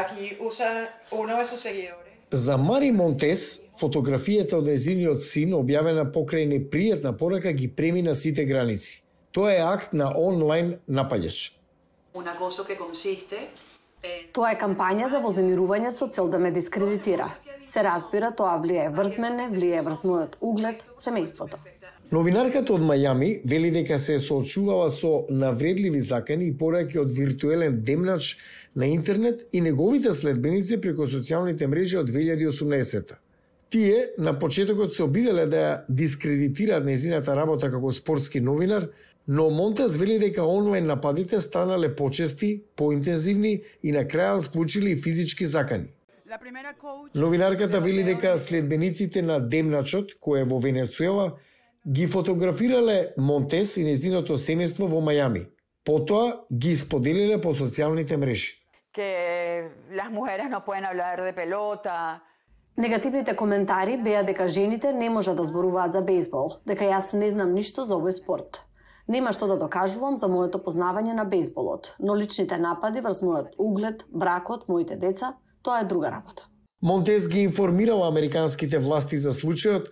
aquí usa uno de sus seguidores. За Мари Монтес, фотографијата од незиниот син, објавена покрај непријатна порака, ги премина сите граници. Тоа е акт на онлайн напаѓач. Тоа е кампања за вознемирување со цел да ме дискредитира. Се разбира, тоа влијае врз мене, влијае врз мојот углед, семејството. Новинарката од Мајами вели дека се соочувала со навредливи закани и пораки од виртуелен демнач на интернет и неговите следбеници преку социјалните мрежи од 2018 Тие на почетокот се обиделе да ја дискредитираат незината работа како спортски новинар, но Монтес вели дека онлайн нападите станале почести, поинтензивни и на крајот вклучили и физички закани. Новинарката вели дека следбениците на Демначот, кој е во Венецуела, ги фотографирале Монтес и незиното семејство во Мајами. Потоа ги споделиле по социјалните мрежи. que las mujeres no pueden hablar de pelota, Негативните коментари беа дека жените не можат да зборуваат за бейсбол, дека јас не знам ништо за овој спорт. Нема што да докажувам за моето познавање на бейсболот, но личните напади врз мојот углед, бракот, моите деца, тоа е друга работа. Монтес ги информирала американските власти за случајот,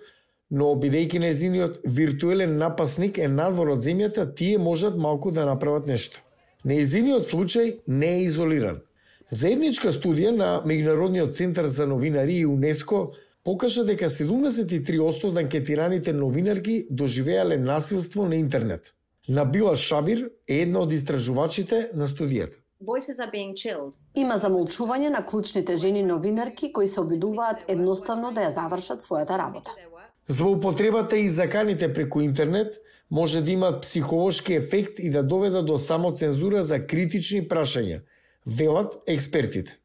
но бидејќи незиниот виртуелен напасник е надвор од земјата, тие можат малку да направат нешто. Неизиниот случај не е изолиран. Заедничка студија на Меѓународниот центар за новинари и УНЕСКО покажа дека 73% од анкетираните новинарки доживеале насилство на интернет. Набила Шабир е една од истражувачите на студијата. Voices are being chilled. Има замолчување на клучните жени новинарки кои се обидуваат едноставно да ја завршат својата работа. Злоупотребата и заканите преку интернет може да имат психолошки ефект и да доведат до самоцензура за критични прашања, велат експертите.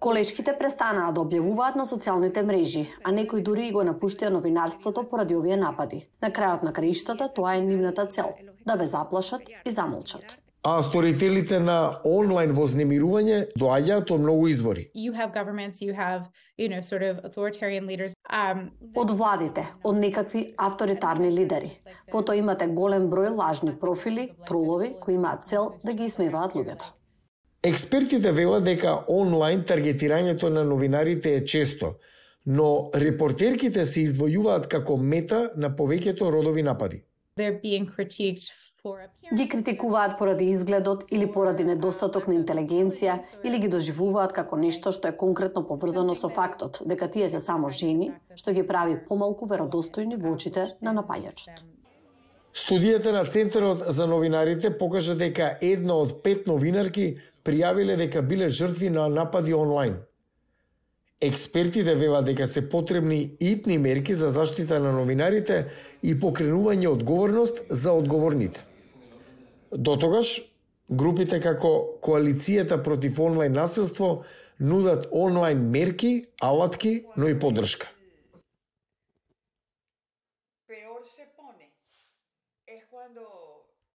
Колешките престанаа да објавуваат на социјалните мрежи, а некои дури и го напуштија новинарството поради овие напади. На крајот на краиштата тоа е нивната цел – да ве заплашат и замолчат. А сторителите на онлайн вознемирување доаѓаат од многу извори. you have governments, you have, you know, sort of authoritarian leaders. Um, Од владите, од некакви авторитарни лидери. Потоа имате голем број лажни профили, тролови кои имаат цел да ги исмеваат луѓето. Експертите велат дека онлайн таргетирањето на новинарите е често, но репортерките се издвојуваат како мета на повеќето родови напади. they're being critiqued. Ги критикуваат поради изгледот или поради недостаток на интелигенција или ги доживуваат како нешто што е конкретно поврзано со фактот дека тие се само жени, што ги прави помалку веродостојни во очите на напаѓачот. Студијата на Центарот за новинарите покажа дека една од пет новинарки пријавиле дека биле жртви на напади онлайн. Експертите велат дека се потребни итни мерки за заштита на новинарите и покренување одговорност за одговорните. Дотогаш, групите како Коалицијата против онлайн насилство нудат онлайн мерки, алатки, но и поддршка.